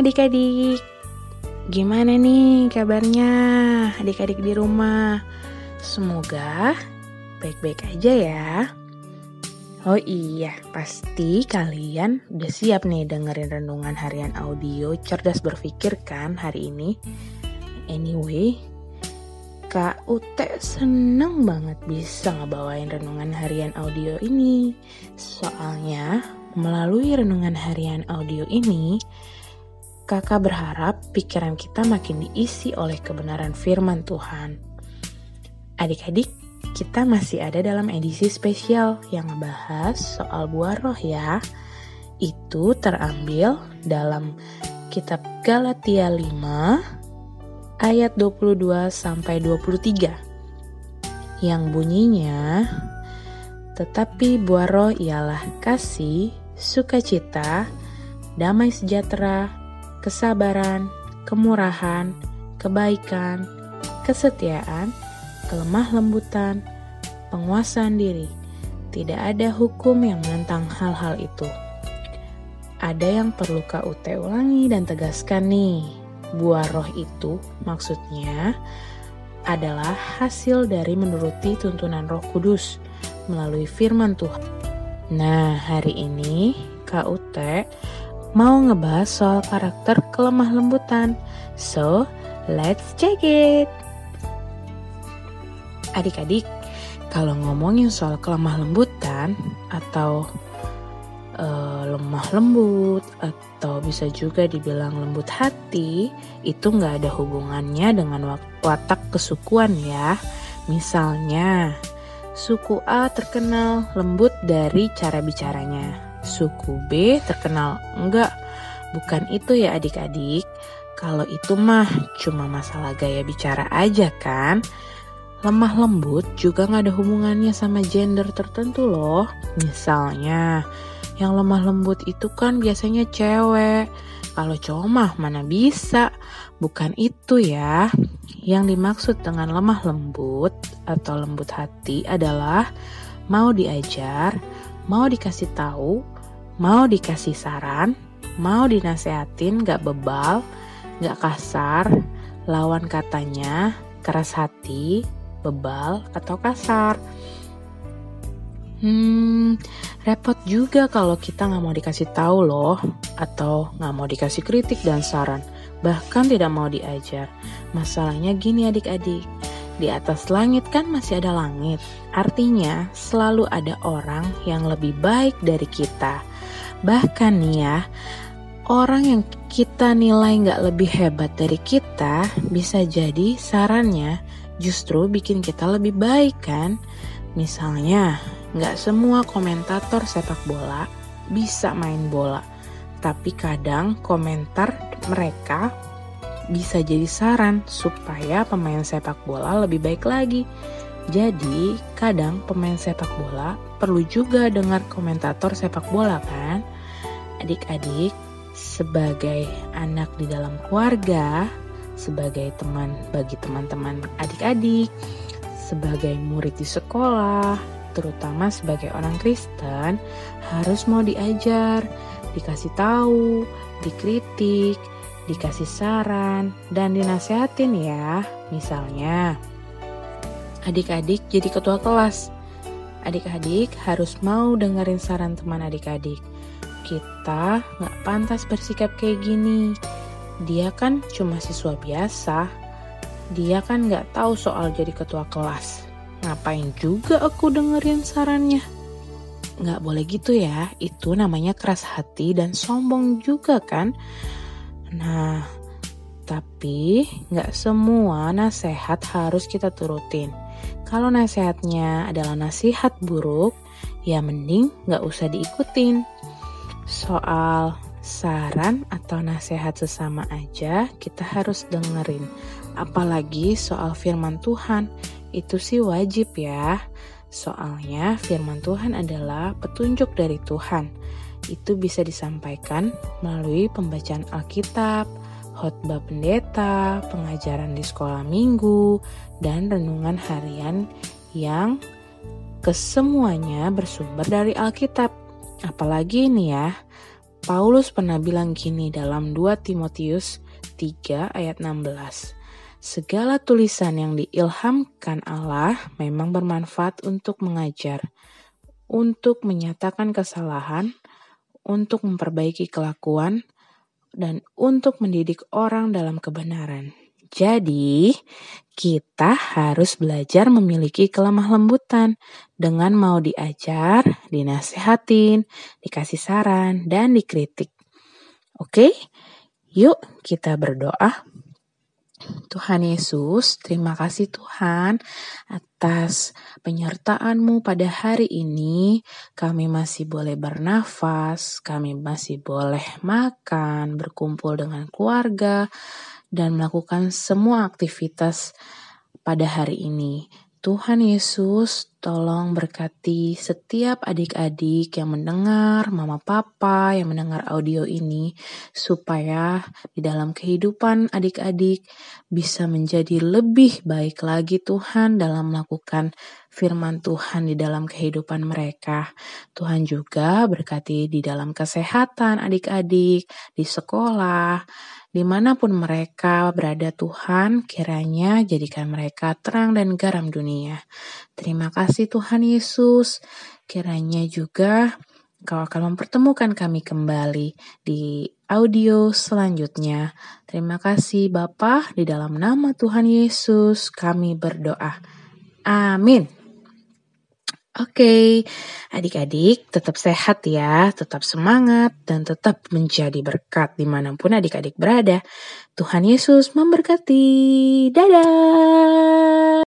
adik-adik Gimana nih kabarnya adik-adik di rumah? Semoga baik-baik aja ya Oh iya, pasti kalian udah siap nih dengerin renungan harian audio cerdas berpikir kan hari ini Anyway, Kak Ute seneng banget bisa ngebawain renungan harian audio ini Soalnya melalui renungan harian audio ini Kakak berharap pikiran kita makin diisi oleh kebenaran firman Tuhan. Adik-adik, kita masih ada dalam edisi spesial yang membahas soal buah roh ya. Itu terambil dalam kitab Galatia 5 ayat 22 sampai 23 yang bunyinya tetapi buah roh ialah kasih, sukacita, damai sejahtera, kesabaran, kemurahan, kebaikan, kesetiaan, kelemah lembutan, penguasaan diri. Tidak ada hukum yang menentang hal-hal itu. Ada yang perlu KUT ulangi dan tegaskan nih. Buah roh itu maksudnya adalah hasil dari menuruti tuntunan roh kudus melalui firman Tuhan. Nah, hari ini KUT mau ngebahas soal karakter kelemah lembutan. So, let's check it. Adik-adik, kalau ngomongin soal kelemah lembutan atau uh, lemah lembut atau bisa juga dibilang lembut hati, itu nggak ada hubungannya dengan watak kesukuan ya. Misalnya, suku A terkenal lembut dari cara bicaranya, Suku B terkenal enggak, bukan itu ya adik-adik. Kalau itu mah cuma masalah gaya bicara aja kan. Lemah lembut juga nggak ada hubungannya sama gender tertentu loh. Misalnya, yang lemah lembut itu kan biasanya cewek. Kalau cowok mah mana bisa. Bukan itu ya. Yang dimaksud dengan lemah lembut atau lembut hati adalah mau diajar, mau dikasih tahu, mau dikasih saran, mau dinasehatin gak bebal, gak kasar, lawan katanya keras hati, bebal, atau kasar. Hmm, repot juga kalau kita nggak mau dikasih tahu loh, atau nggak mau dikasih kritik dan saran, bahkan tidak mau diajar. Masalahnya gini adik-adik, di atas langit kan masih ada langit. Artinya selalu ada orang yang lebih baik dari kita. Bahkan nih ya, orang yang kita nilai nggak lebih hebat dari kita bisa jadi sarannya justru bikin kita lebih baik kan. Misalnya, nggak semua komentator sepak bola bisa main bola, tapi kadang komentar mereka bisa jadi saran supaya pemain sepak bola lebih baik lagi. Jadi, kadang pemain sepak bola perlu juga dengar komentator sepak bola kan? Adik-adik, sebagai anak di dalam keluarga, sebagai teman bagi teman-teman adik-adik, sebagai murid di sekolah, terutama sebagai orang Kristen, harus mau diajar, dikasih tahu, dikritik, dikasih saran, dan dinasehatin ya. Misalnya, adik-adik jadi ketua kelas. Adik-adik harus mau dengerin saran teman adik-adik. Kita nggak pantas bersikap kayak gini. Dia kan cuma siswa biasa. Dia kan nggak tahu soal jadi ketua kelas. Ngapain juga aku dengerin sarannya? Nggak boleh gitu ya, itu namanya keras hati dan sombong juga kan? Nah, tapi nggak semua nasihat harus kita turutin. Kalau nasihatnya adalah nasihat buruk, ya mending nggak usah diikutin. Soal saran atau nasihat sesama aja kita harus dengerin. Apalagi soal firman Tuhan, itu sih wajib ya. Soalnya firman Tuhan adalah petunjuk dari Tuhan itu bisa disampaikan melalui pembacaan Alkitab, khotbah pendeta, pengajaran di sekolah minggu, dan renungan harian yang kesemuanya bersumber dari Alkitab. Apalagi ini ya, Paulus pernah bilang gini dalam 2 Timotius 3 ayat 16. Segala tulisan yang diilhamkan Allah memang bermanfaat untuk mengajar, untuk menyatakan kesalahan, untuk memperbaiki kelakuan, dan untuk mendidik orang dalam kebenaran. Jadi, kita harus belajar memiliki kelemah lembutan dengan mau diajar, dinasehatin, dikasih saran, dan dikritik. Oke, yuk kita berdoa. Tuhan Yesus, terima kasih Tuhan atas penyertaan-Mu pada hari ini. Kami masih boleh bernafas, kami masih boleh makan, berkumpul dengan keluarga, dan melakukan semua aktivitas pada hari ini. Tuhan Yesus, tolong berkati setiap adik-adik yang mendengar, mama papa yang mendengar audio ini, supaya di dalam kehidupan adik-adik bisa menjadi lebih baik lagi Tuhan dalam melakukan firman Tuhan di dalam kehidupan mereka. Tuhan juga berkati di dalam kesehatan adik-adik, di sekolah, Di mana pun mereka berada Tuhan, kiranya jadikan mereka terang dan garam dunia. Terima kasih Tuhan Yesus, kiranya juga Kau akan mempertemukan kami kembali di audio selanjutnya. Terima kasih Bapa, di dalam nama Tuhan Yesus kami berdoa. Amin. Oke, adik-adik tetap sehat ya, tetap semangat, dan tetap menjadi berkat di mana pun adik-adik berada. Tuhan Yesus memberkati. Dadah!